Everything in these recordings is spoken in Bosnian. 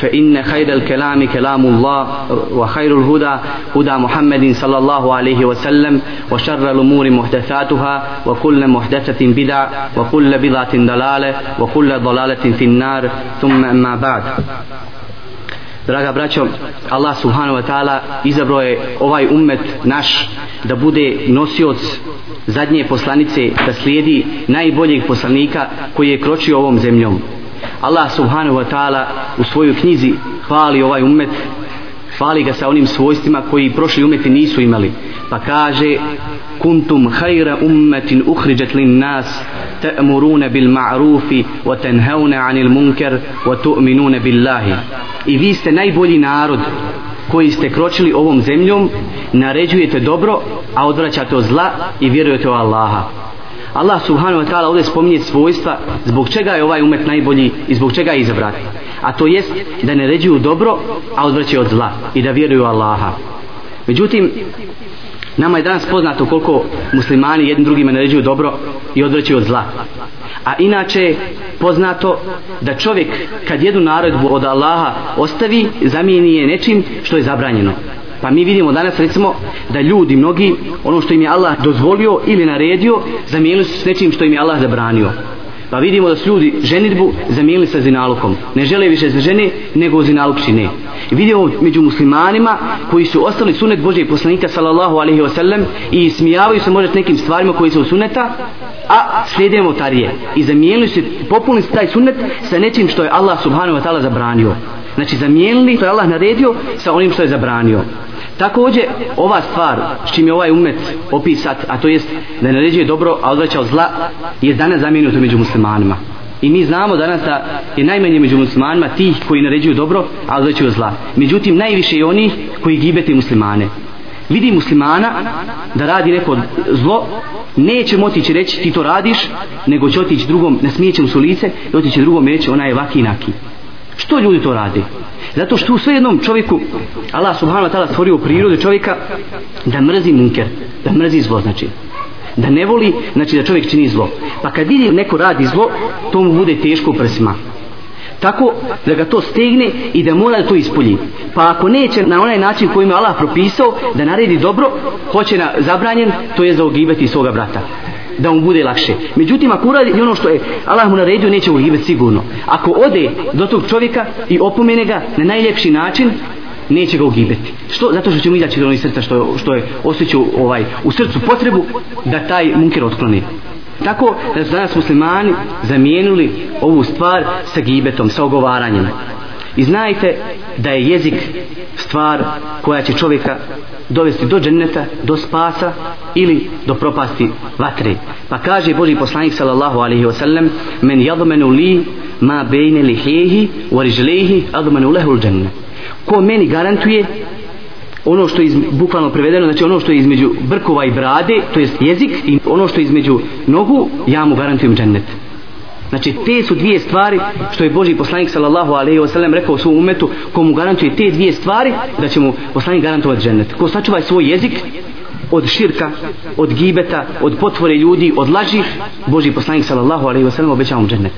فإن خير الكلام كلام الله وخير الهدى هدى محمد صلى الله عليه وسلم وشر الأمور محدثاتها وكل محدثة بدع وكل بدعة ضلالة وكل ضلالة في النار ثم أما بعد Draga braćo, Allah subhanahu wa ta'ala izabrao je ovaj ummet naš da bude nosioc zadnje poslanice, da slijedi najboljeg poslanika koji je kročio ovom zemljom. Allah subhanahu wa ta'ala u svojoj knjizi hvali ovaj umet hvali ga sa onim svojstvima koji prošli umeti nisu imali. Pa kaže kuntum khayra ummetin ukhrijat lin nas ta'muruna bil ma'rufi wa tanhauna anil munkar wa tu'minuna billahi. I vi ste najbolji narod koji ste kročili ovom zemljom naređujete dobro a odvraćate od zla i vjerujete u Allaha. Allah subhanahu wa ta'ala ovdje spominje svojstva zbog čega je ovaj umet najbolji i zbog čega je izabrat. A to jest da ne ređuju dobro, a odvraćaju od zla i da vjeruju Allaha. Međutim, nama je danas poznato koliko muslimani jednim drugima naređuju dobro i odvraćaju od zla. A inače poznato da čovjek kad jednu naredbu od Allaha ostavi, zamijeni je nečim što je zabranjeno. Pa mi vidimo danas recimo da ljudi mnogi ono što im je Allah dozvolio ili naredio zamijenili su s nečim što im je Allah zabranio. Pa vidimo da su ljudi ženitbu zamijenili sa zinalukom. Ne žele više za žene nego zinaluk čine. I vidimo među muslimanima koji su ostali sunet Božeg poslanika sallallahu alaihi wa sallam i smijavaju se možda nekim stvarima koji su suneta a slijede motarije. I zamijenili su populni taj sunet sa nečim što je Allah subhanahu wa ta'ala zabranio. Znači zamijenili što je Allah naredio sa onim što je zabranio. Također ova stvar s čim je ovaj umet opisat, a to jest da naređuje dobro, a odvraća od zla, je danas zamijenuto među muslimanima. I mi znamo danas da je najmanje među muslimanima tih koji naređuju dobro, a odvraćaju zla. Međutim, najviše je onih koji gibete muslimane. Vidi muslimana da radi neko zlo, neće motići reći ti to radiš, nego će otići drugom, ne smije mu su lice, i otići drugom i reći ona je vaki naki. Što ljudi to radi? Zato što u sve jednom čovjeku Allah subhanahu wa ta'ala stvorio u prirodi čovjeka da mrzi munker, da mrzi zlo znači. Da ne voli, znači da čovjek čini zlo. Pa kad vidi neko radi zlo, to mu bude teško u prsima. Tako da ga to stegne i da mora da to ispolji. Pa ako neće na onaj način kojim je Allah propisao da naredi dobro, hoće na zabranjen, to je za ogibeti svoga brata da mu bude lakše. Međutim, ako uradi ono što je Allah mu naredio, neće mu gibet sigurno. Ako ode do tog čovjeka i opomene ga na najljepši način, neće ga ugibeti. Što? Zato što će mu izaći do onih srca što, što je osjećao ovaj, u srcu potrebu da taj munker otkloni. Tako da su danas muslimani zamijenili ovu stvar sa gibetom, sa ogovaranjem. I znajte da je jezik stvar koja će čovjeka dovesti do dženneta, do spasa ili do propasti vatre. Pa kaže Boži poslanik sallallahu alaihi wa sallam men jadmenu li ma bejne lihehi wa rižlehi admenu lehu dženne. Ko meni garantuje ono što je bukvalno prevedeno, znači ono što je između brkova i brade, to jest jezik i ono što je između nogu, ja mu garantujem džennet. Znači te su dvije stvari što je Boži poslanik sallallahu alejhi ve sellem rekao svom umetu komu garantuje te dvije stvari da će mu poslanik garantovati džennet. Ko sačuva svoj jezik od širka, od gibeta, od potvore ljudi, od laži, Boži poslanik sallallahu alejhi ve sellem obećava mu džennet.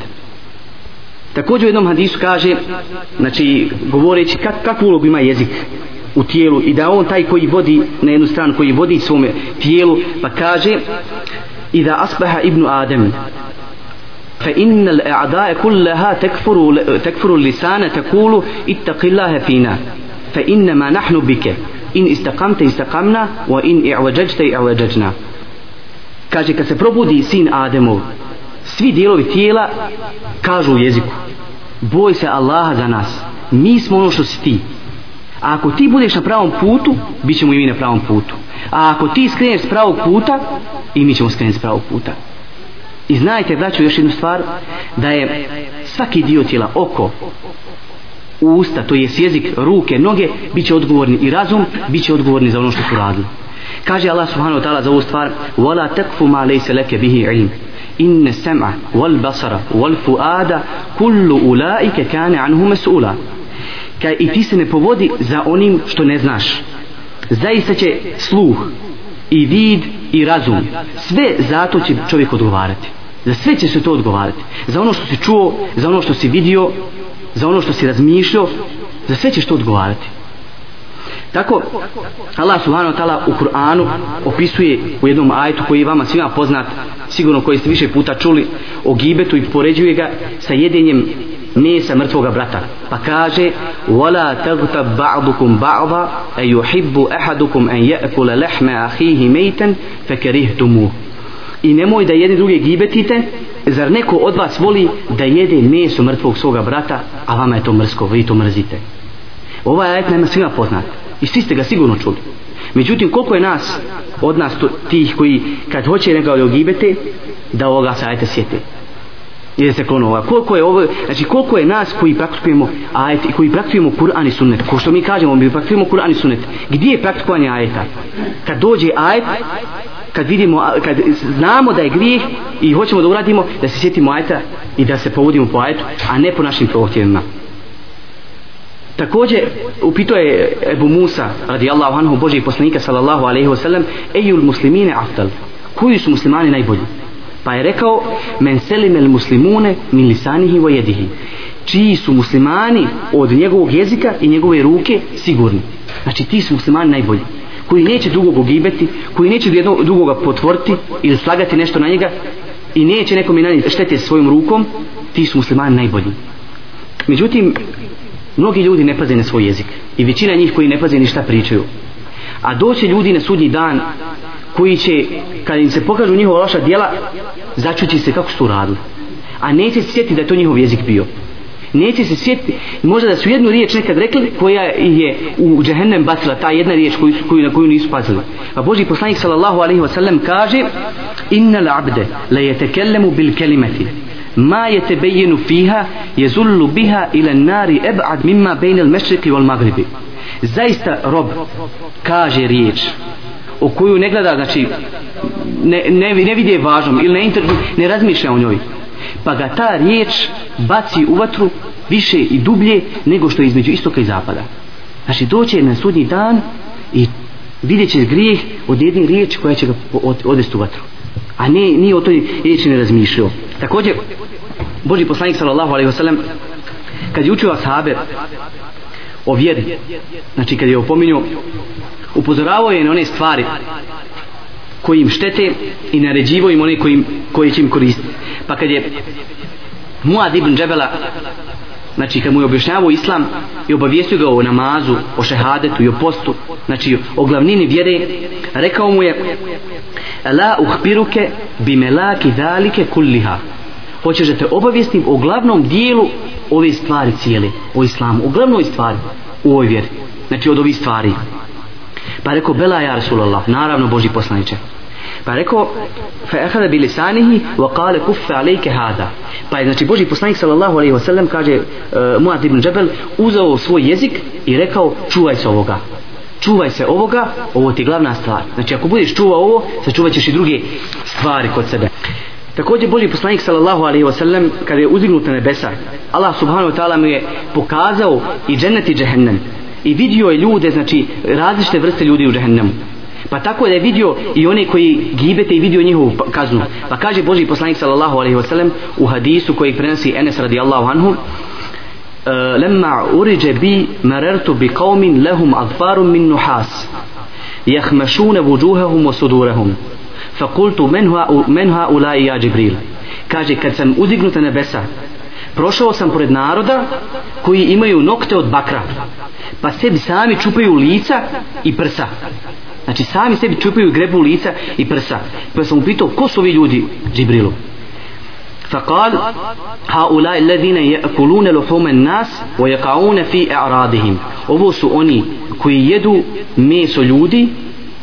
Također u jednom hadisu kaže, znači govoreći kak, kakvu ulogu ima jezik u tijelu i da on taj koji vodi na jednu stranu, koji vodi svome tijelu, pa kaže i da asbaha ibnu Adem فإن الأعداء كلها تكفر تكفر اللسان تقول اتق الله فينا فإنما نحن بك in istakamte istakamna wa in i'vađađte i'vađađna kaže kad se probudi sin Ademov svi dijelovi tijela kažu u jeziku boj se Allaha za nas mi smo ono što si ti a ako ti budeš na pravom putu bit ćemo i mi na pravom putu a ako ti skreneš s pravog puta i mi ćemo skrenuti s pravog puta i znajte braću još jednu stvar da je svaki dio tijela oko usta, to je jezik, ruke, noge, bit će odgovorni i razum, bit će odgovorni za ono što su radili. Kaže Allah subhanahu wa ta'ala za ovu stvar وَلَا تَكْفُ مَا لَيْسَ لَكَ بِهِ عِلْمِ إِنَّ السَّمْعَ وَالْبَصَرَ وَالْفُؤَادَ كُلُّ أُولَٰئِكَ كَانَ عَنْهُ مَسْئُولًا Kaj i ti se ne povodi za onim što ne znaš. Zaista će sluh i vid i razum. Sve zato će čovjek odgovarati. Za sve će se to odgovarati. Za ono što si čuo, za ono što si vidio, za ono što si razmišljao, za sve ćeš to odgovarati. Tako Allah subhanahu wa ta'ala u Kur'anu opisuje u jednom ajtu koji je vama svima poznat, sigurno koji ste više puta čuli o gibetu i poređuje ga sa jedenjem mesa mrtvoga brata. Pa kaže: "Wala taghtab ba'dukum ba'dha ay yuhibbu ahadukum an ya'kula lahma akhihi maytan fakarihtumuh." I nemoj da jedni druge gibetite, zar neko od vas voli da jede meso mrtvog svoga brata, a vama je to mrsko, vi to mrzite. Ovaj ajet nema svima poznat. I svi ste ga sigurno čuli. Međutim, koliko je nas, od nas to, tih koji kad hoće neka od ogibete, da ovoga se ajte sjete. I da se klonu ovoga. Koliko je ovo, znači koliko je nas koji praktikujemo ajet i koji praktikujemo Kur'an i sunnet. Ko što mi kažemo, mi praktikujemo Kur'an i sunnet. Gdje je praktikovanje ajeta? Kad dođe ajet, kad vidimo, kad znamo da je grijeh i hoćemo da uradimo, da se sjetimo ajta i da se povodimo po ajtu, a ne po našim prohtjevima. Također upito je Ebu Musa radijallahu anhu Božih poslanika sallallahu alaihi wasallam ejul muslimine aftal koji su muslimani najbolji? Pa je rekao men selimel muslimune min lisanihi wa jedihi. Čiji su muslimani od njegovog jezika i njegove ruke sigurni? Znači ti su muslimani najbolji koji neće drugog ogibeti koji neće jednog drugoga potvoriti ili slagati nešto na njega i neće nekom i nanijeti štete svojom rukom ti su muslimani najbolji. Međutim mnogi ljudi ne paze na svoj jezik i većina njih koji ne paze ni šta pričaju. A doće ljudi na sudnji dan koji će kad im se pokažu njihova loša djela začući se kako su radili. A neće se sjetiti da je to njihov jezik bio neće se sjetiti. Možda da su jednu riječ nekad rekli koja je u džehennem bacila ta jedna riječ koju, koju, na koju nisu pazili. A Boži poslanik sallallahu alaihi wasallam kaže inna abde la yetekellemu bil kelimeti ma yatabayyanu fiha yazullu biha ila an-nari ab'ad mimma bayna al-mashriqi wal-maghribi zaista rob kaže riječ o koju ne gleda znači ne, ne, ne vidi je važnom ili ne, inter, ne razmišlja o njoj pa ga ta riječ baci u vatru više i dublje nego što je između istoka i zapada. Znači doće na sudnji dan i vidjet će grijeh od jedne riječi koja će ga odvesti u vatru. A ne, nije o toj riječi ne razmišljao. Također Boži poslanik sallallahu alaihi wasallam kad je učio ashabe o vjeri znači kad je opominio upozoravao je na one stvari koji im štete i naređivo im one koji, koji će im koristiti pa kad je Muad ibn Džebela znači kad mu je objašnjavao islam i obavijestio ga o namazu, o šehadetu i o postu, znači o glavnini vjere, rekao mu je La uhbiruke bi melaki dalike kulliha hoćeš da te obavijestim o glavnom dijelu ove stvari cijele, o islamu, o glavnoj stvari u ovoj vjeri, znači od ovih stvari. Pa rekao, Bela ja Rasulallah, naravno Boži poslaniče. Pa rekao, fa ehada bi lisanihi wa kale kuffe alejke hada. Pa je znači Boži poslanik sallallahu alaihi wa sallam kaže uh, Muad ibn Džebel uzao svoj jezik i rekao čuvaj se ovoga. Čuvaj se ovoga, ovo ti je glavna stvar. Znači ako budeš čuvao ovo, sačuvat ćeš i druge stvari kod sebe. Također Boži poslanik sallallahu alaihi wa sallam kada je uzdignut na nebesa Allah subhanahu wa ta'ala mu je pokazao i džennet i džehennem i vidio je ljude znači različite vrste ljudi u džehennemu pa tako je da je vidio i one koji gibete i vidio njihovu kaznu pa kaže Boži poslanik sallallahu alaihi wa sallam u hadisu koji prenosi Enes radijallahu anhu لما أرج بي مررت بقوم لهم أظفار من نحاس يخمشون وجوههم وصدورهم فقلت من, هؤلاء من هؤلاء يا جبريل kaže kad sam uzdignut na nebesa prošao sam pored naroda koji imaju nokte od bakra pa sebi sami čupaju lica i prsa znači sami sebi čupaju grebu lica i prsa pa sam upitao ko su ovi ljudi Džibrilu فقال هؤلاء الذين يأكلون لحوم الناس ويقعون في أعراضهم ovo su oni koji jedu meso ljudi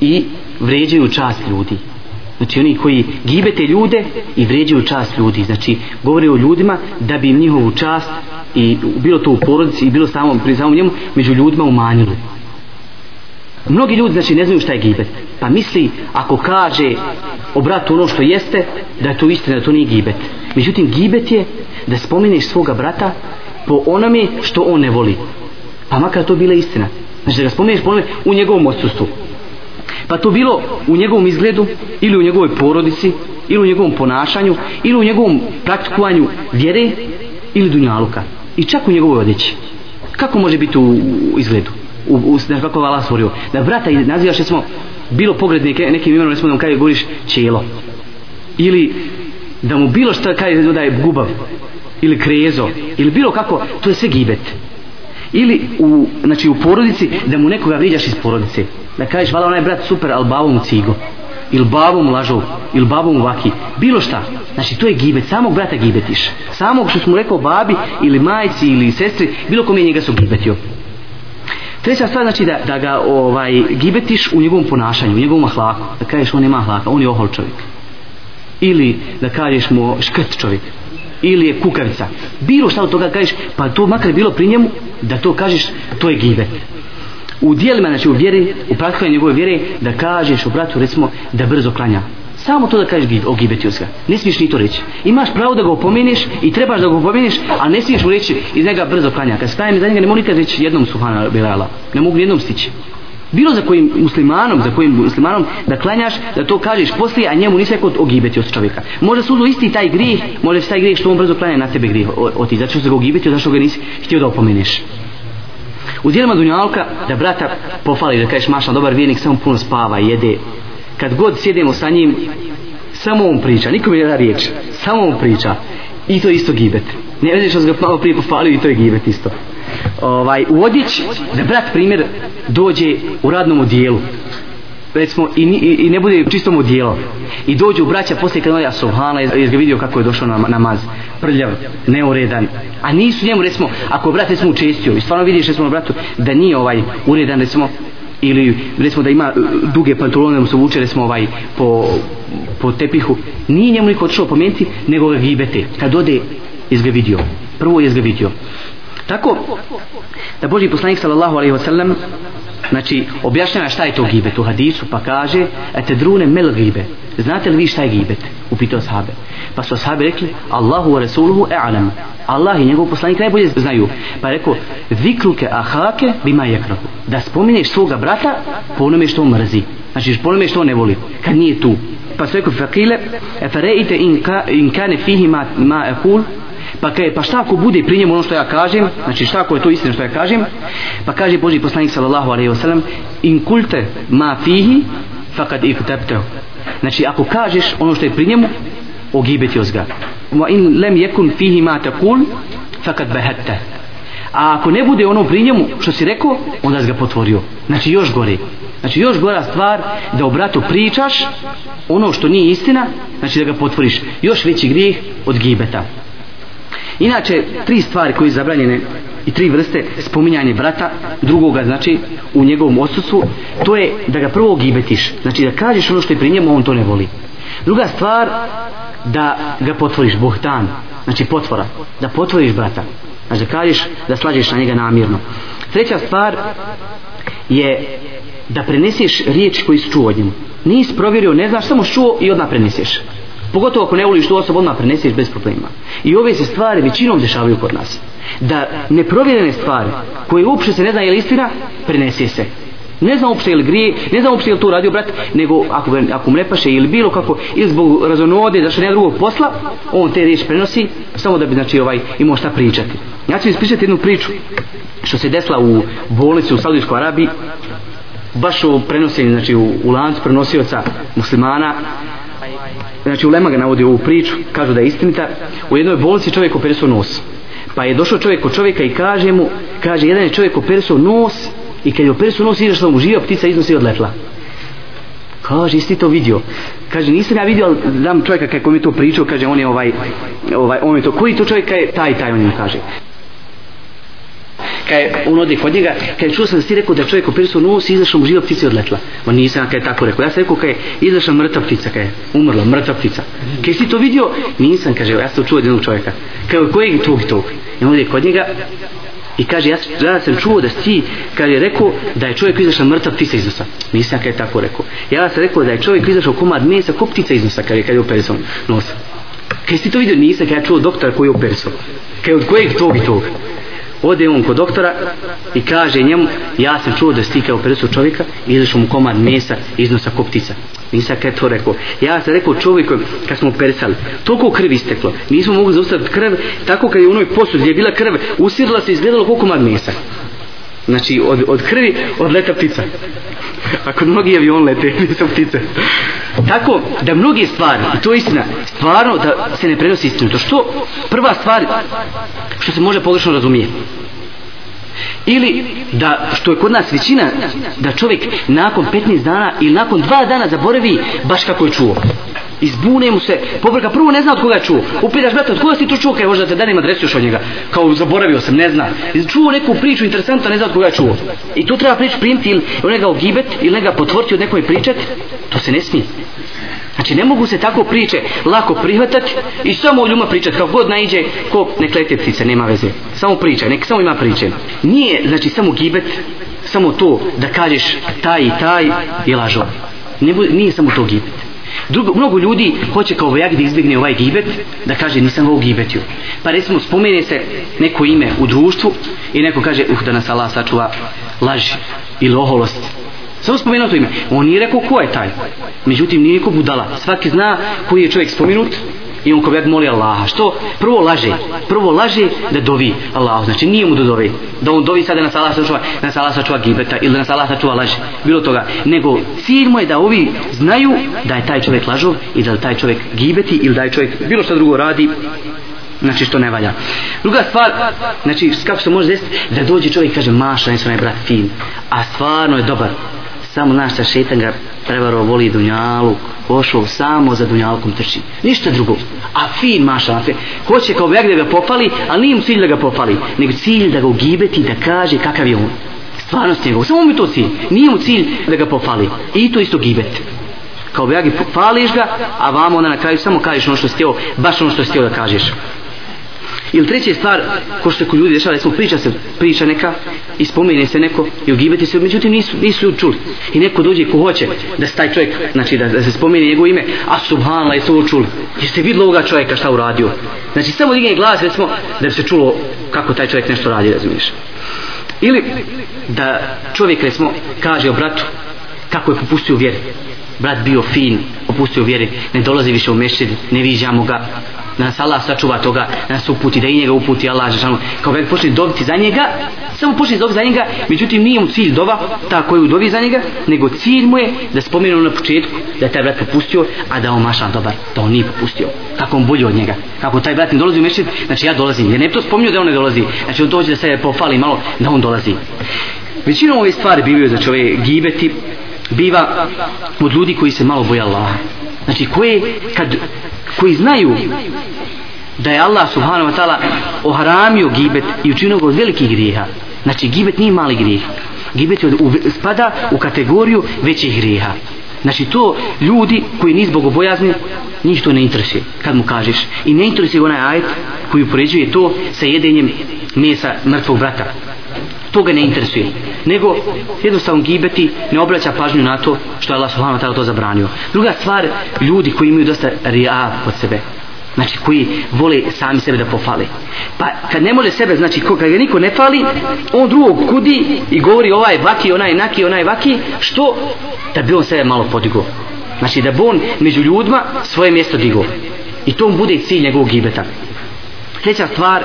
i vređaju čast ljudi znači oni koji gibete ljude i vređaju čast ljudi. Znači govore o ljudima da bi im njihovu čast i bilo to u porodici i bilo samom pri samom njemu među ljudima umanjili. Mnogi ljudi znači ne znaju šta je gibet. Pa misli ako kaže o bratu ono što jeste da je to istina da to nije gibet. Međutim gibet je da spomeneš svoga brata po onome što on ne voli. Pa makar to bila istina. Znači da ga spomeneš po onome u njegovom odsustvu pa to bilo u njegovom izgledu ili u njegovoj porodici ili u njegovom ponašanju ili u njegovom praktikovanju vjere ili dunjaluka. I čak u njegovoj odjeći. Kako može biti u, u izgledu? U, u, da kako vala stvorio? Da brata nazivaš smo bilo pogled neke, nekim imenom recimo da mu kaže govoriš čelo. Ili da mu bilo što kaže da je gubav. Ili krezo. Ili bilo kako. To je sve gibet ili u, znači u porodici da mu nekoga vriđaš iz porodice. Da kažeš vala onaj brat super al bavom cigo ili bavom lažov ili bavom vaki. Bilo šta. Znači to je gibet samog brata gibetiš. Samog što smo rekao babi ili majci ili sestri bilo kome njega su gibetio. Treća stvar znači da, da ga ovaj gibetiš u njegovom ponašanju u njegovom ahlaku. Da kažeš on nema ahlaka on je ohol čovjek. Ili da kažeš mu škrt čovjek. Ili je kukavica. Bilo šta od toga kažeš pa to makar bilo pri njemu da to kažeš to je gibet. U dijelima znači u vjeri u praktikovanju njegove vjere da kažeš u bratu recimo da brzo klanja. Samo to da kažeš o gibetius ga ne smiješ ni to reći. Imaš pravo da ga opomeniš i trebaš da ga opomeniš a ne smiješ mu reći iz njega brzo klanja. Kad stajem za njega ne mogu nikad reći jednom suhana bilala. Ne mogu jednom stići bilo za kojim muslimanom za kojim muslimanom da klanjaš da to kažeš poslije a njemu nisi rekao ogibeti od čovjeka. Može sudu isti taj grijeh može se taj grijeh što on brzo klanja na tebe grijeh oti zato što se ga ogibeti zašto ga nisi htio da opomeneš u dijelima dunjalka da brata pofali da kažeš maša dobar vjernik samo puno spava jede. Kad god sjedemo sa njim samo on priča nikom je da riječ samo on priča. I to isto gibet. Ne vidiš što ga malo prije pofalio i to je gibet isto ovaj, u odjeći, da brat primjer dođe u radnom odijelu. Recimo i, i, i ne bude čistom odijelo i dođe u braća poslije kad ja subhana je ga vidio kako je došao na namaz? Prljav, neuredan a nisu njemu recimo ako brat recimo učestio i stvarno vidiš recimo bratu da nije ovaj uredan recimo ili recimo da ima e, duge pantalone mu se vuče recimo ovaj po, po tepihu nije njemu niko odšao pomenuti nego ga gibete. Kad ode je ga vidio. Prvo je ga vidio tako? Da Boži poslanik sallallahu alaihi wa sallam znači objašnjava šta je to gibet u hadisu pa kaže ete drune mel gibe znate li vi šta je gibet? Upitao sahabe. Pa su sahabe rekli Allahu wa Rasuluhu e'alam Allah i njegov poslanik najbolje znaju. Pa je rekao zikruke ahake bima jekrahu da spominješ svoga brata po onome što mrzi. Znači po onome što ne voli kad nije tu. Pa su rekao fakile e fareite in, ka, in kane fihi ma, ma ekul pa kaže pa šta ako bude pri njemu ono što ja kažem? Znači šta ako je to istina što ja kažem? Pa kaže Boži poslanik sallallahu alejhi ve sellem in kulte ma fihi faqad iktabtahu znači ako kažeš ono što je pri njemu ogibeti ozga wa in lem yakun fihi ma taqul faqad bahatta. A ako ne bude ono pri njemu što si rekao onda ga potvorio. Znači još gore. Znači još gora stvar da o bratu pričaš ono što nije istina znači da ga potvoriš. Još veći grijeh od gibeta. Inače, tri stvari koje je zabranjene i tri vrste spominjanje brata drugoga, znači, u njegovom odsustvu, to je da ga prvo gibetiš. Znači, da kažeš ono što je pri njemu, on to ne voli. Druga stvar, da ga potvoriš, bohtan, znači potvora, da potvoriš brata. Znači, da kažeš da slađeš na njega namirno. Treća stvar je da preneseš riječ koji su čuo od njemu. nisi provjerio, ne znaš, samo čuo i odmah preneseš pogotovo ako ne voliš tu osobu odmah preneseš bez problema. I ove se stvari većinom dešavaju kod nas. Da neprovjerene stvari koje uopšte se ne zna je li istina prenese se. Ne znam uopšte ili grije ne znam uopšte ili to radio brat nego ako, ako mu ne paše ili bilo kako ili zbog razonode zašto ne drugog posla on te riječ prenosi samo da bi znači ovaj imao šta pričati. Ja ću ispričati jednu priču što se desila u bolnici u Saudijskoj Arabiji. Baš u prenosenju znači u, u lancu prenosioca muslimana znači Ulema ga navodi u ovu priču kažu da je istinita u jednoj bolnici čovjek operisao nos Pa je došao čovjek kod čovjeka i kaže mu, kaže, jedan je čovjek operisao nos i kad je operisao nos, izašla mu živa ptica iznosi od letla. Kaže, jesi to vidio? Kaže, nisam ja vidio, ali znam čovjeka kako mi to pričao, kaže, on je ovaj, ovaj, on je to, koji to čovjek je taj, taj, on im kaže. Kaj on ode kod njega, kaj čuo sam da si rekao da čovjek operisao nos i izašao mu živa ptica i odletla. Ma nisam kaj tako rekao. Ja sam rekao kaj izašla mrtva ptica, kaj umrla mrtva ptica. Kaj si to vidio? Nisam, kaže, ja sam to čuo od jednog čovjeka. Kaj kojeg tog i tog? I on ode kod njega I kaže, ja, ja sam čuo da si, kad je rekao da je čovjek izašla mrtav ptica iz nosa. Nisam kad je tako rekao. Ja sam rekao da je čovjek izašao komad mesa ko ptica iz nosa, kad je, kad je operisao nos. Kaj si to vidio? Nisam kad ja čuo doktora koji je operisao. Kaj od kojeg tog i tog? Ode on kod doktora i kaže njemu, ja sam čuo da si u presu čovjeka i izašao mu komad mesa iz nosa koptica. Nisam kad to rekao. Ja sam rekao čovjeku kad smo persali, toliko krvi isteklo, nismo mogli zaustaviti krv, tako kad je u onoj posud gdje je bila krv, usirila se i izgledalo koliko komad mesa. Znači od, od krvi odleta ptica. Ako mnogi avion lete, nisu ptice. Tako da mnoge stvari, i to je istina, stvarno da se ne prenosi istinu. To što prva stvar što se može pogrešno razumijeti ili da što je kod nas većina da čovjek nakon 15 dana ili nakon 2 dana zaboravi baš kako je čuo. Izbune mu se povrka prvo ne zna od koga je čuo. Upitaš brate od koga si tu čuo? Kaj možda te danim adresu još od njega. Kao zaboravio sam ne zna. Čuo neku priču interesantno ne zna od koga je čuo? I tu treba priču primiti ili njega ogibet ili njega potvoriti od nekoj pričat? To se ne smije. Znači ne mogu se tako priče lako prihvatati i samo o ljuma pričati kako god naiđe ko nek lete ptice, nema veze. Samo priča, nek samo ima priče. Nije znači samo gibet, samo to da kažeš taj i taj je lažo. Ne, nije samo to gibet. Drugo, mnogo ljudi hoće kao vojak da izbjegne ovaj gibet, da kaže nisam ovog gibetio. Pa recimo spomene se neko ime u društvu i neko kaže uh da nas Allah sačuva laži ili oholost Samo spomenuo to ime. On nije rekao ko je taj. Međutim, nije niko budala. Svaki zna koji je čovjek spomenut i on kao moli Allaha. Što? Prvo laže. Prvo laže da dovi Allah. Znači nije mu da dovi. Da on dovi sada na salah sačuva, na salah sačuva gibeta ili na salah sačuva laže. Bilo toga. Nego cilj mu je da ovi znaju da je taj čovjek lažov i da je taj čovjek gibeti ili da je čovjek bilo što drugo radi znači što ne valja. Druga stvar, znači kako se može desiti, da dođe čovjek i kaže maša, nisam je brat fin, a stvarno je dobar, samo naš sa šetan ga prevaro voli dunjalu pošao samo za dunjalkom trči. Ništa drugo. A fin maša fin. hoće kao vek da ga popali ali nije mu cilj da ga popali nego cilj da ga ugibeti da kaže kakav je on. Stvarnost njegov samo mi to cilj. Nije mu cilj da ga popali. I to isto gibet. Kao vek pališ ga a vamo onda na kraju samo kažeš ono što si htio baš ono što si htio da kažeš. Ili treća stvar, ko što se kod ljudi dešava, recimo priča se, priča neka i spomene se neko i ogibati se, međutim nisu, nisu čuli. I neko dođe ko hoće da se taj čovjek, znači da, da se spomene njegovo ime, a subhanla je to čuli. Jeste vidjeli ovoga čovjeka šta uradio? Znači samo digne glas, recimo, da bi se čulo kako taj čovjek nešto radi, razumiješ. Ili da čovjek, recimo, kaže o bratu kako je popustio vjeru. Brat bio fin, popustio vjeri, ne dolazi više u mešćid, ne viđamo ga, da nas Allah sačuva toga, da nas uputi, da i njega uputi Allah, žešanu, kao kad počne dobiti za njega, samo počne dobiti za njega, međutim nije mu cilj dova, ta koju dobi za njega, nego cilj mu je da spomenu na početku da je taj brat popustio, a da on mašan dobar, da on nije popustio. Kako on bolji od njega. Kako taj brat ne dolazi u mešćid, znači ja dolazim. Jer ne bi to spomnio da on ne dolazi. Znači on dođe da se pofali malo, da on dolazi. Većinom ove stvari bivaju znači ove gibeti, biva od ljudi koji se malo boja Allaha. Znači koje kad koji znaju da je Allah subhanahu wa ta'ala oharamio gibet i učinio ga od velikih grijeha. Znači gibet nije mali grijeh. Gibet je u, spada u kategoriju većih grijeha. Znači to ljudi koji nisu bogobojazni, njih to ne interesuje kad mu kažeš. I ne interesuje onaj ajet koji upoređuje to sa jedenjem mesa mrtvog brata. To ga ne interesuje. Nego jednostavno gibeti ne obraća pažnju na to što je Allah subhanahu wa ta'ala to zabranio. Druga stvar, ljudi koji imaju dosta rija pod sebe. Znači koji vole sami sebe da pofale. Pa kad ne može sebe, znači kad ga niko ne fali, on drugog kudi i govori ovaj vaki, onaj naki, onaj vaki, što? Da bi on sebe malo podigo. Znači da bi on među ljudima svoje mjesto digo. I to bude cilj njegovog gibeta. Sljedeća stvar,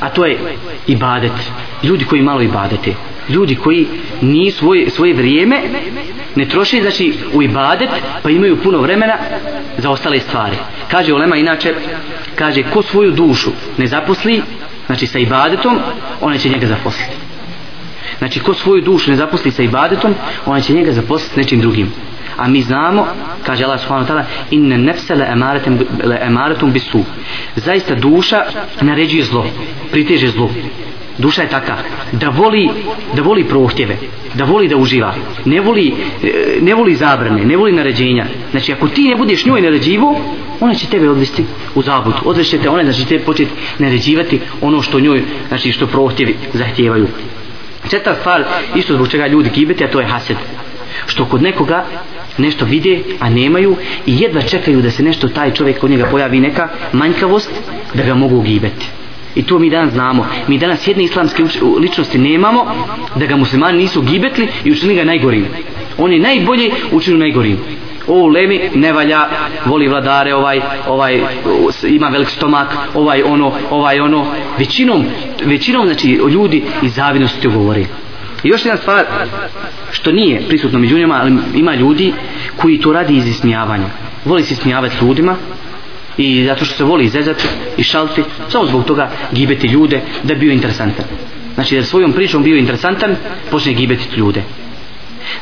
a to je ibadet. Ljudi koji malo ibadete. Ljudi koji ni svoje, svoje vrijeme ne troše znači u ibadet pa imaju puno vremena za ostale stvari. Kaže Ulema inače, kaže ko svoju dušu ne zaposli znači sa ibadetom ona će njega zaposliti znači ko svoju dušu ne zaposli sa ibadetom ona će njega zaposliti nečim drugim a mi znamo kaže Allah subhanahu wa ta'ala inna nefse le emaratum, le emaratum bisu zaista duša naređuje zlo priteže zlo duša je taka da voli da voli prohtjeve da voli da uživa ne voli, e, ne voli zabrane ne voli naređenja znači ako ti ne budeš njoj naređivo ona će tebe odvesti u zabudu. odvešće te ona znači te početi naređivati ono što njoj znači što prohtjevi zahtijevaju četvrta stvar isto zbog čega ljudi gibete a to je hased što kod nekoga nešto vide, a nemaju i jedva čekaju da se nešto taj čovjek kod njega pojavi neka manjkavost da ga mogu gibeti. I to mi danas znamo. Mi danas jedne islamske ličnosti nemamo da ga muslimani nisu gibetli i učinili ga najgorim. Oni najbolje učinili najgorim. O lemi ne valja, voli vladare, ovaj, ovaj, ima velik stomak, ovaj ono, ovaj ono. Većinom, većinom znači ljudi iz zavidnosti govore. govori. I još jedna stvar što nije prisutno među njima, ali ima ljudi koji to radi iz ismijavanja. Voli se ismijavati ljudima i zato što se voli izezati i šalti, samo zbog toga gibeti ljude da bio interesantan. Znači da svojom pričom bio interesantan, počne gibeti ljude.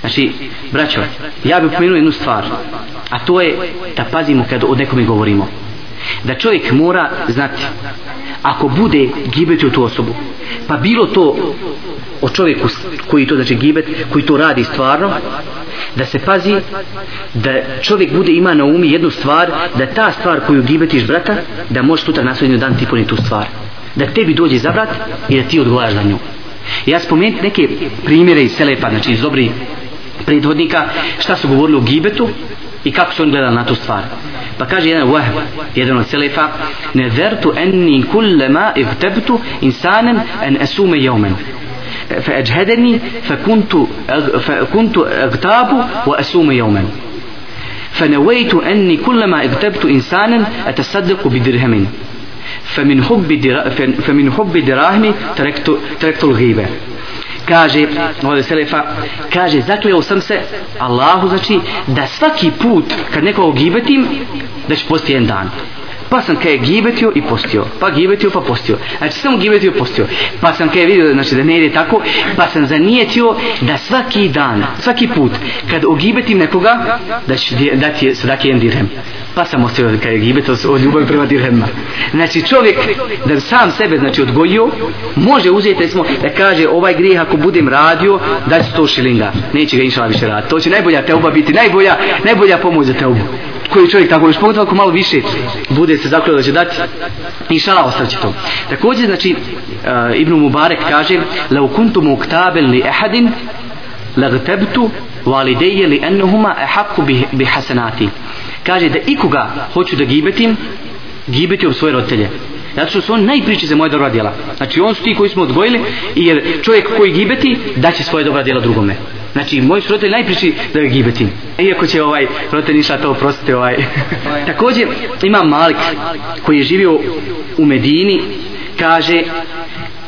Znači, braćo, ja bih pomenuo jednu stvar, a to je da pazimo kad o nekome govorimo. Da čovjek mora znati, ako bude gibeti u tu osobu, pa bilo to o čovjeku koji to znači gibet, koji to radi stvarno, da se pazi da čovjek bude ima na umi jednu stvar, da ta stvar koju gibetiš brata, da možeš sutra na sudnju dan ti puni tu stvar. Da tebi dođe za brat i da ti odgovaraš za nju. Ja spomenuti neke primjere iz Selepa, znači iz dobrih predvodnika, šta su govorili o gibetu i kako su on gledali na tu stvar. Pa kaže jedan wahb, jedan od Selefa, nezertu enni kullema ihtebtu insanen en esume jomen. فأجهدني فكنت فكنت أغتاب وأسوم يوما فنويت أني كلما اغتبت إنسانا أتصدق بدرهم فمن حب فمن حب دراهم تركت تركت الغيبة kaže ovdje Selefa kaže zakleo sam se Allahu znači da svaki put kad nekoga gibetim da ću posti jedan dan. Pa sam kaj gibetio i postio. Pa gibetio pa postio. Znači samo gibetio i postio. Pa sam kaj vidio znači da ne ide tako pa sam zanijetio da svaki dan svaki put kad ogibetim nekoga da će dati sadaki jedan dirhem pa sam ostavio da kaj je gibet od ljubavi prema dirhemima znači čovjek da sam sebe znači odgojio može uzeti smo da kaže ovaj grijeh ako budem radio da će sto šilinga. Neće ga inšala više raditi to će najbolja teuba biti najbolja najbolja pomoć za teubu. Koji čovjek tako još pogotovo ako malo više bude se zaključio da će dati inšala ostavit će to. Također znači uh, Ibn Mubarek kaže la ukuntu muktabel li ehadin lagtebtu walideje li ennuhuma kaže da ikoga hoću da gibetim gibetim svoje roditelje. Zato što su oni najpriči za moje dobra djela. Znači on su ti koji smo odgojili i jer čovjek koji gibeti daće svoje dobra djela drugome. Znači, moji su roditelji najpriči da ga gibetim. Iako će ovaj roditelj ništa to oprostiti ovaj. Također, ima Malik koji je živio u Medini, kaže,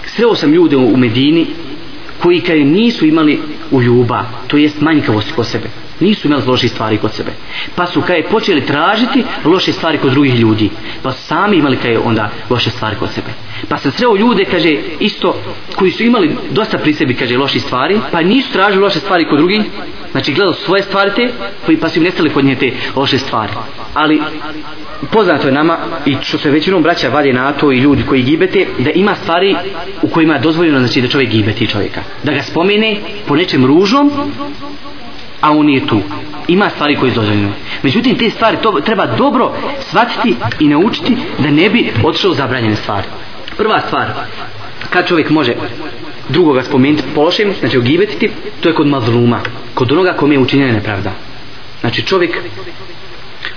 sreo sam ljude u Medini koji kaj nisu imali u to jest manjkavosti kod sebe. Nisu imali loše stvari kod sebe. Pa su kaj počeli tražiti loše stvari kod drugih ljudi. Pa su sami imali kaj onda loše stvari kod sebe. Pa sam sreo ljude kaže isto koji su imali dosta pri sebi kaže loše stvari pa nisu tražili loše stvari kod drugih znači gledao svoje stvari te pa su im nestali kod nje te loše stvari ali poznato je nama i što se većinom braća vade na to i ljudi koji gibete da ima stvari u kojima je dozvoljeno znači da čovjek gibeti čovjeka da ga spomene po nečem ružnom a on je tu. Ima stvari koje je dozvoljeno. Međutim, te stvari to treba dobro shvatiti i naučiti da ne bi otišao zabranjene stvari. Prva stvar, kad čovjek može drugoga spomenuti pološem, znači ogibetiti, to je kod mazluma, kod onoga kome je učinjena nepravda. Znači čovjek,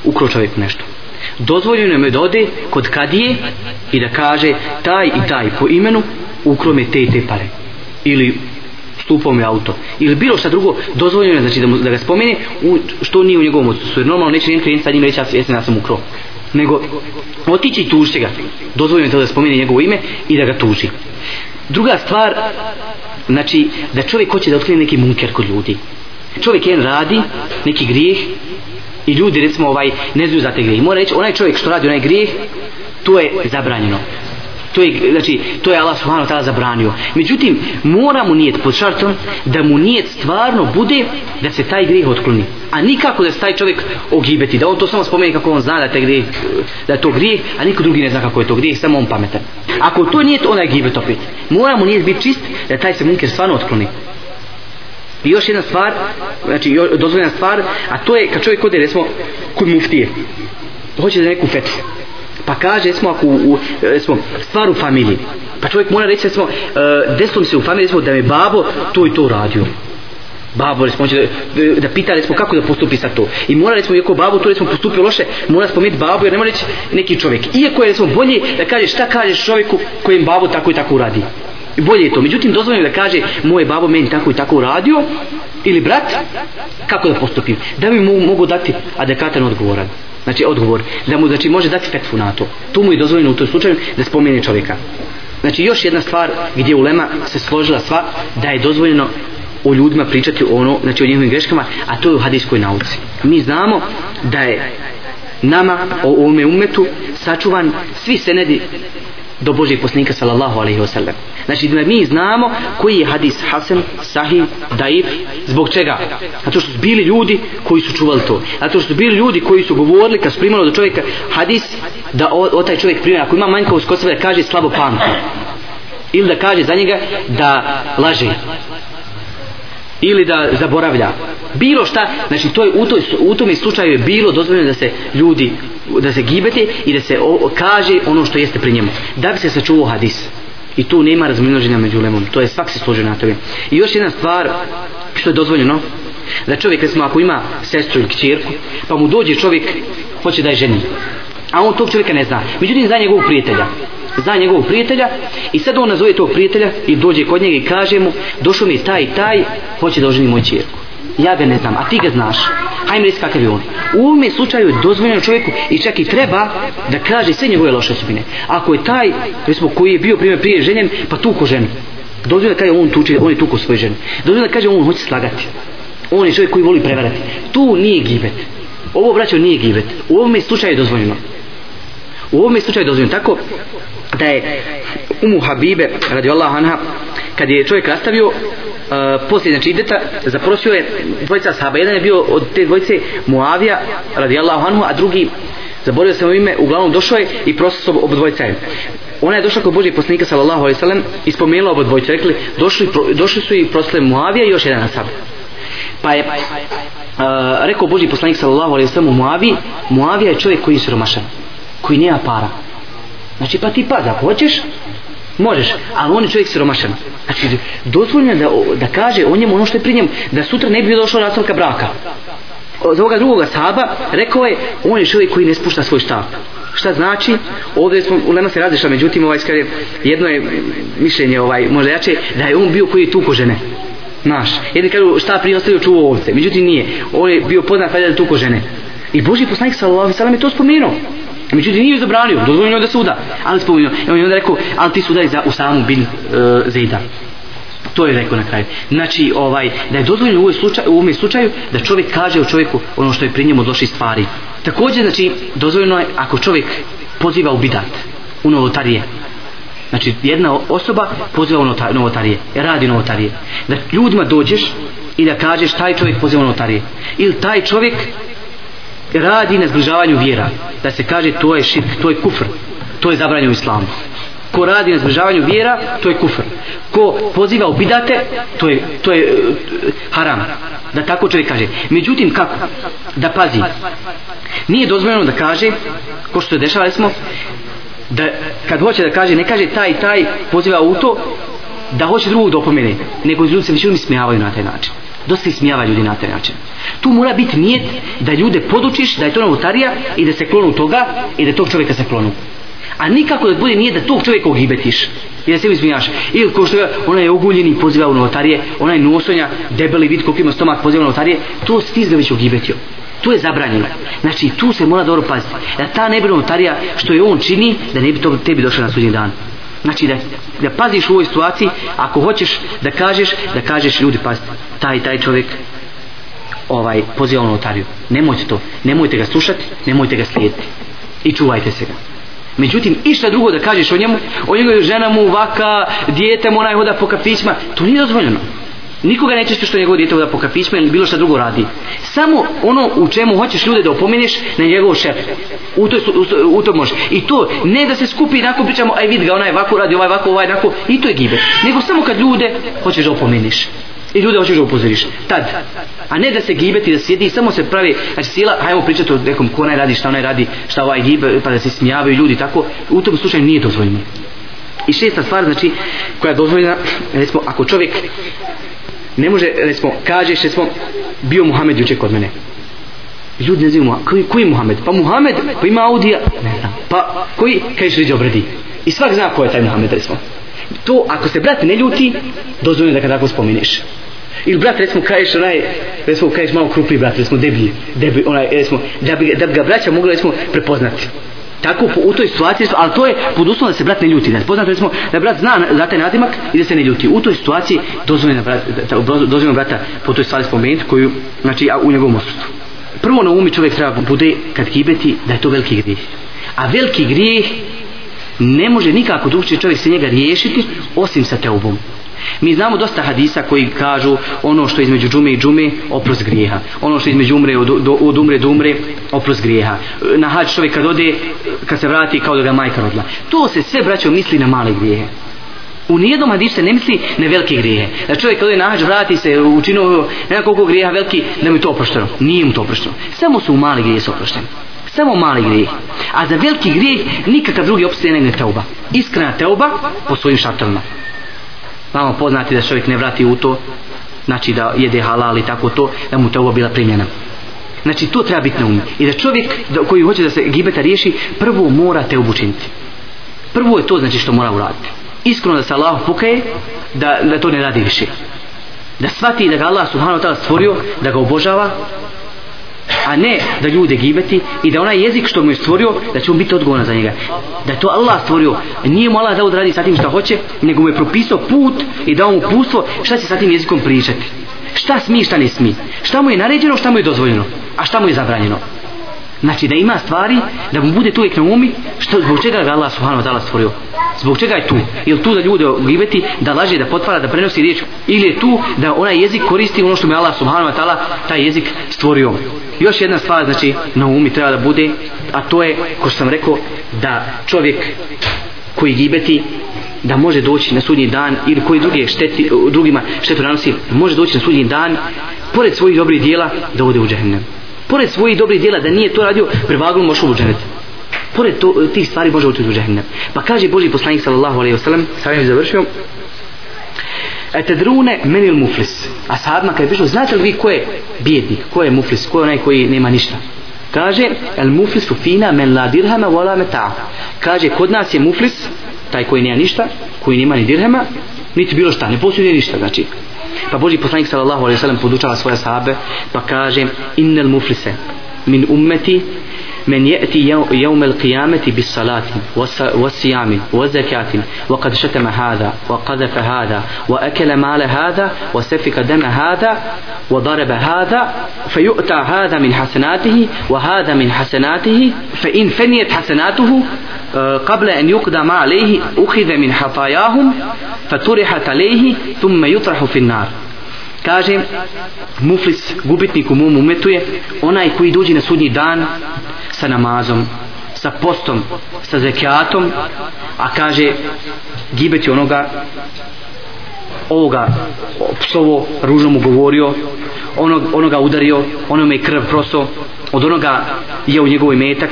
ukro čovjek nešto. Dozvoljeno je da ode kod kadije i da kaže taj i taj po imenu ukrome te i te pare. Ili stupao mi auto ili bilo šta drugo dozvoljeno je znači da, mu, da ga spomene u, što nije u njegovom odsusu jer normalno neće nijem klijent sa njim reći ja, ja sam ukro nego otići i tužite ga dozvoljeno je da spomene njegovo ime i da ga tuži druga stvar znači da čovjek hoće da otkrije neki munker kod ljudi. Čovjek jedan radi neki grijeh i ljudi recimo ovaj ne znaju za te grijeh mora reći onaj čovjek što radi onaj grijeh to je zabranjeno to je, znači, to je Allah subhanahu ta'ala zabranio. Međutim, mora mu nijet pod šartom da mu nijet stvarno bude da se taj grijeh otkloni. A nikako da se taj čovjek ogibeti, da on to samo spomeni kako on zna da, taj grijeh, da je to grijeh, a niko drugi ne zna kako je to grijeh, samo on pametan. Ako to nije onaj gibet opet, mora mu nijet biti čist da taj se munker stvarno otkloni. I još jedna stvar, znači dozvoljena stvar, a to je kad čovjek ode, recimo, kod muftije, hoće da neku fetvu, pa kaže, recimo, ako u, recimo, stvar u familiji, pa čovjek mora reći, recimo, uh, desilo mi se u familiji, recimo, da mi babo to i to uradio. Babo, recimo, da, da pita, recimo, kako da postupi sa to. I mora, recimo, iako babo to, recimo, postupio loše, mora spomenuti babo, jer ne mora reći neki čovjek. Iako je, recimo, bolje da kaže šta kažeš čovjeku kojem babo tako i tako uradi bolje je to. Međutim, dozvoljeno da kaže moje babo meni tako i tako uradio ili brat, kako da postupim? Da bi mu mogu dati adekatan odgovoran. Znači, odgovor. Da mu znači, može dati fetvu na to. Tu mu je dozvoljeno u tom slučaju da spomene čovjeka. Znači, još jedna stvar gdje u Lema se složila sva da je dozvoljeno o ljudima pričati ono, znači o njihovim greškama, a to je u hadijskoj nauci. Mi znamo da je nama, o ovome umetu, sačuvan svi senedi do Božijeg poslanika sallallahu alaihi wa sallam. Znači da mi znamo koji je hadis Hasan, Sahih, Daif, zbog čega? Zato što su bili ljudi koji su čuvali to. Zato što su bili ljudi koji su govorili kad su primali do čovjeka hadis da o, o taj čovjek primjer, ako ima manjkavost kod sebe da kaže slabo pamti. Ili da kaže za njega da laže ili da zaboravlja bilo šta znači to je u, toj, u tom slučaju je bilo dozvoljeno da se ljudi da se gibete i da se o, kaže ono što jeste pri njemu. Da bi se sačuvao hadis. I tu nema razminoženja među lemom to je svak se složio na tome. I još jedna stvar što je dozvoljeno da čovjek recimo ako ima sestru ili kćerku pa mu dođe čovjek hoće da je ženi. A on tog čovjeka ne zna. Međutim zna njegovog prijatelja. Zna njegovog prijatelja i sad on nazove tog prijatelja i dođe kod njega i kaže mu došao mi taj i taj hoće da oženi moju čirku ja ga ne znam, a ti ga znaš. Hajme reći kakav je on. U ovome slučaju je dozvoljeno čovjeku i čak i treba da kaže sve njegove loše osobine. Ako je taj recimo, koji je bio primjer prije ženjen pa tuko ženu. Dozvoljeno da kaže on tuče on je tuko svoje žene. Dozvoljeno da kaže on hoće slagati. On je čovjek koji voli prevarati. Tu nije gibet. Ovo braćo nije gibet. U ovome slučaju je dozvoljeno. U ovome slučaju dozvoljeno. Tako da je Umu Habibe radi Allah anha kad je čovjek rastavio poslije znači ideta zaprosio je dvojica sahaba jedan je bio od te dvojice Muavija radijallahu anhu a drugi zaboravio sam ime uglavnom došao je i prosio obo dvojica je. Ona je došla kod Božih poslanika sallallahu alejhi ve sellem i spomenula obo dvojice rekli došli, došli su i prosle Muavija i još jedan sahab pa je uh, rekao Boži poslanik sallallahu alaihi sallam Muavi Muavija je čovjek koji je siromašan koji nema para. Znači pa ti pa da hoćeš možeš, ali on je čovjek siromašan. Znači dozvoljno da, da kaže o njemu ono što je pri njemu da sutra ne bi došlo rastavka braka. Od ovoga drugoga sahaba rekao je on je čovjek koji ne spušta svoj štap. Šta znači? Ovdje smo u Lema se razlišla međutim ovaj skar jedno je mišljenje ovaj možda jače da je on bio koji je tuko žene. Naš. Jedni kažu šta prije ostavio čuvo ovce. Međutim nije. On je bio poznat kada je tuko žene. I Boži poslanik sallallahu alejhi ve sellem je to spomenuo. Međutim, nije zabranio, dozvoljeno da suda. Ali spomenuo, evo je onda rekao, ali ti sudaj za Usamu bin uh, Zejda. To je rekao na kraju. Znači, ovaj, da je dozvoljeno u, slučaju, u ovom slučaju da čovjek kaže o čovjeku ono što je pri njemu došli stvari. Također, znači, dozvoljeno je ako čovjek poziva u bidat, u novotarije. Znači, jedna osoba poziva u novotarije, radi novotarije. Da ljudima dođeš i da kažeš taj čovjek poziva u novotarije. Ili taj čovjek radi na zbližavanju vjera da se kaže to je širk, to je kufr to je zabranjeno u islamu. Ko radi na zbližavanju vjera to je kufr. Ko poziva u bidate to je, to je eh, haram. Da tako čovjek kaže. Međutim kako? Da pazi. Nije dozvoljeno da kaže ko što se dešava smo da kad hoće da kaže ne kaže taj taj poziva u to da hoće drugog da opomene nego ljudi se više mi smijavaju na taj način dosta smijava ljudi na taj način. Tu mora biti nijet da ljude podučiš da je to novotarija i da se klonu toga i da tog čovjeka se klonu. A nikako da bude nije da tog čovjeka ogibetiš i da se mi smijaš ili ko što ga, ona je oguljeni poziva u novotarije ona je nosonja debeli vid koliko ima stomak poziva u novotarije to si ti već ogibetio to je zabranjeno. Znači tu se mora dobro paziti. Da ta ne bi novotarija što je on čini da ne bi to tebi došao na sudnji dan znači da, da paziš u ovoj situaciji ako hoćeš da kažeš da kažeš ljudi pazite taj taj čovjek ovaj poziva u notariju. Nemojte to nemojte ga slušati nemojte ga slijediti i čuvajte se ga. Međutim, išta drugo da kažeš o njemu, o njegovoj žena mu, vaka, dijete mu, onaj hoda po kafićima, to nije dozvoljeno. Nikoga nećeš što njegovo djete da po kafićima ili bilo šta drugo radi. Samo ono u čemu hoćeš ljude da opomeneš na njegov šef. U to, u, u to može. I to ne da se skupi i nakon pričamo, aj vid ga, onaj ovako radi, ovaj ovako, ovaj ovako, i to je gibe. Nego samo kad ljude hoćeš da opomeniš. I ljude hoćeš da upozoriš. Tad. A ne da se gibeti, da sjedi i samo se pravi, znači sila, hajmo pričati o nekom ko onaj radi, šta onaj radi, šta ovaj gibe, pa da se smijavaju ljudi, tako. U tom slučaju nije dozvoljeno. I šesta stvar, znači, koja je dozvoljena, recimo, ako čovjek ne može, recimo, kažeš, recimo, bio Muhammed juče kod mene. Ljudi ne znaju, koji, koji Muhammed? Pa Muhammed, pa ima Audija, ne znam. Pa koji, kažeš, liđe obredi. I svak zna ko je taj Muhammed, recimo. To, ako se brat ne ljuti, dozvoljeno da kada tako spomeniš. Ili brat, recimo, kažeš onaj, recimo, kažeš malo krupni brat, recimo, deblji, deblji, onaj, recimo, da bi, da bi ga braća mogli, recimo, prepoznati. Tako u toj situaciji, ali to je pod uslovom da se brat ne ljuti. Da poznato recimo da brat zna za taj nadimak i da se ne ljuti. U toj situaciji dozvoljeno brat, dozvoljeno brata po toj stvari spomenuti koju, znači, u njegovom osudu. Prvo na umi čovjek treba bude kad kibeti da je to veliki grijeh. A veliki grijeh ne može nikako drugčije čovjek se njega riješiti osim sa teubom. Mi znamo dosta hadisa koji kažu ono što između džume i džume oprost grijeha. Ono što između umre od, do, od umre do umre oprost grijeha. Na hađ čovjek kad ode, kad se vrati kao da ga majka rodila. To se sve braćo misli na male grijehe. U nijednom hadisu se ne misli na velike grijehe. Da čovjek kad ode na hađ vrati se učinio nema koliko grijeha veliki da mu je to oprošteno. Nije mu to oprošteno. Samo su mali grijehe su oprošteni. Samo mali grijeh. A za veliki grijeh nikakav drugi opstaje ne teuba. Iskrena teuba po svojim šartovima vama poznati da čovjek ne vrati u to znači da jede halal i tako to da mu to bila primjena. Znači to treba biti na umu. I da čovjek da, koji hoće da se gibeta riješi prvo mora te obučiniti prvo je to znači što mora uraditi. Iskreno da se Allah pokaje da, da to ne radi više. Da shvati da ga Allah subhanahu wa ta'ala stvorio da ga obožava a ne da ljude gibeti i da onaj jezik što mu je stvorio da će on biti odgovoran za njega. Da to Allah stvorio. Nije mu Allah dao da radi sa tim šta hoće nego mu je propisao put i dao mu pustvo šta će sa tim jezikom pričati. Šta smi šta ne smi šta mu je naređeno šta mu je dozvoljeno. A šta mu je zabranjeno. Znači da ima stvari da mu bude to uvijek na umi što, zbog čega ga Allah subhanahu wa ta'ala stvorio. Zbog čega je tu? Je tu da ljude gibeti, da laže, da potvara, da prenosi riječ? Ili je tu da onaj jezik koristi ono što mu Allah subhanahu wa ta'ala taj jezik stvorio? Još jedna stvar znači na umi treba da bude, a to je, ko što sam rekao, da čovjek koji gibeti da može doći na sudnji dan ili koji drugi šteti, drugima štetu nanosi, može doći na sudnji dan pored svojih dobrih dijela da ode u džahnem pored svojih dobrih djela da nije to radio prevagnu može u dženet pored to, tih stvari može ući u dženet pa kaže Boži poslanik sallallahu alaihi wasallam sam je završio etedrune menil muflis. A sahabima kada je prišao znate li vi ko je bijednik, ko je muflis? Ko je onaj koji nema ništa? Kaže el muflis u fina men la dirhama wala meta kaže kod nas je muflis taj koji nema ništa koji nema ni dirhama niti bilo šta ne posjeduje ništa. Znači pa Boži poslanik sallallahu alaihi sallam podučava svoje sahabe pa kaže innel muflise min ummeti من يأتي يوم القيامة بالصلاة والصيام والزكاة. وقد شتم هذا وقذف هذا وأكل مال هذا وسفك دم هذا وضرب هذا فيؤتى هذا من حسناته وهذا من حسناته فإن فنيت حسناته قبل أن يقدم عليه أخذ من حطاياهم فطرحت عليه ثم يطرح في النار. Kaže muflis gubitnik u mom umetu je onaj koji dođe na sudnji dan sa namazom sa postom sa zekijatom a kaže gibeti onoga ovoga psovo ružno mu govorio onog, onoga udario onome krv proso od onoga je u njegovoj metak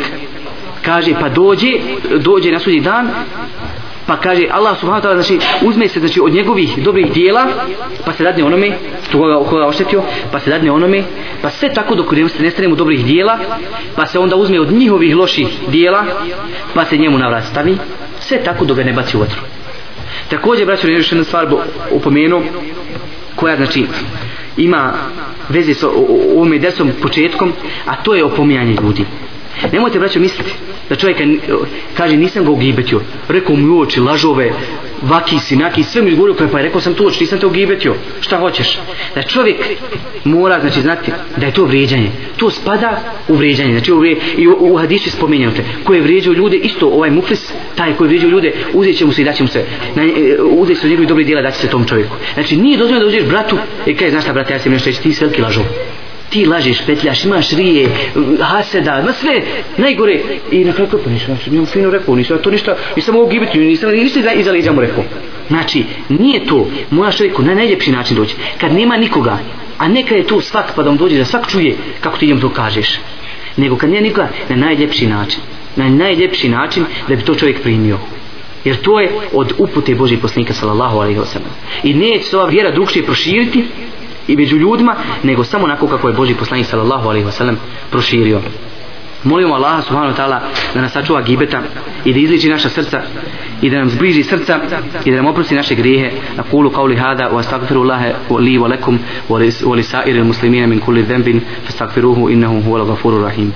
kaže pa dođe dođe na sudnji dan pa kaže Allah subhanahu wa ta'ala znači uzme se znači od njegovih dobrih dijela pa se dadne onome što koga, koga oštetio pa se dadne onome pa sve tako dok ne nestane mu dobrih dijela pa se onda uzme od njihovih loših dijela pa se njemu na vrat stavi sve tako dok ga ne baci u vatru. Također braćo još jedna stvar upomenu koja znači ima veze sa ovome desom početkom a to je opominjanje ljudi. Nemojte braćo misliti da čovjek kaže nisam ga ugibetio. Rekao mu u oči lažove, vaki si, naki, sve mi govorio pa, pa je rekao sam tu oči, nisam te ugibetio. Šta hoćeš? Da čovjek mora znači znati da je to vrijeđanje. To spada u vrijeđanje. znači u, i u, u hadisu je spomenuto ko je vrijeđao ljude isto ovaj muflis taj koji je vrijeđao ljude uzet će mu se i daće mu se na, e, uzet se od njegovih dobrih djela daće se tom čovjeku znači nije dozvoljeno da uđeš bratu i kaže znaš šta brate ja sam nešto reći ti si veliki lažov ti lažeš, petljaš, imaš rije, haseda, na sve, najgore. I na kraju pa nisam, nisam fino rekao, nisam to ništa, nisam mogu gibiti, nisam ništa iza, leđa mu rekao. Znači, nije to, moja čovjeku na najljepši način doći. Kad nema nikoga, a neka je tu svak pa da vam dođe da svak čuje kako ti idem to kažeš. Nego kad nije nikoga, na najljepši način. Na najljepši način da bi to čovjek primio. Jer to je od upute Božih poslanika sallallahu alaihi wasallam. I neće se ova vjera drugšije proširiti, i među ljudima nego samo onako kako je Boži poslanik sallallahu alaihi wasallam proširio. Molimo Allaha subhanahu wa ta'ala da nas sačuva gibeta i da izliči naša srca i da nam zbliži srca i da nam oprosti naše grijehe. Na kulu kauli hada wa astagfirullaha li wa lekum wa li sa'iril muslimina min kulli dhanbin fastaghfiruhu innahu huwal ghafurur rahim.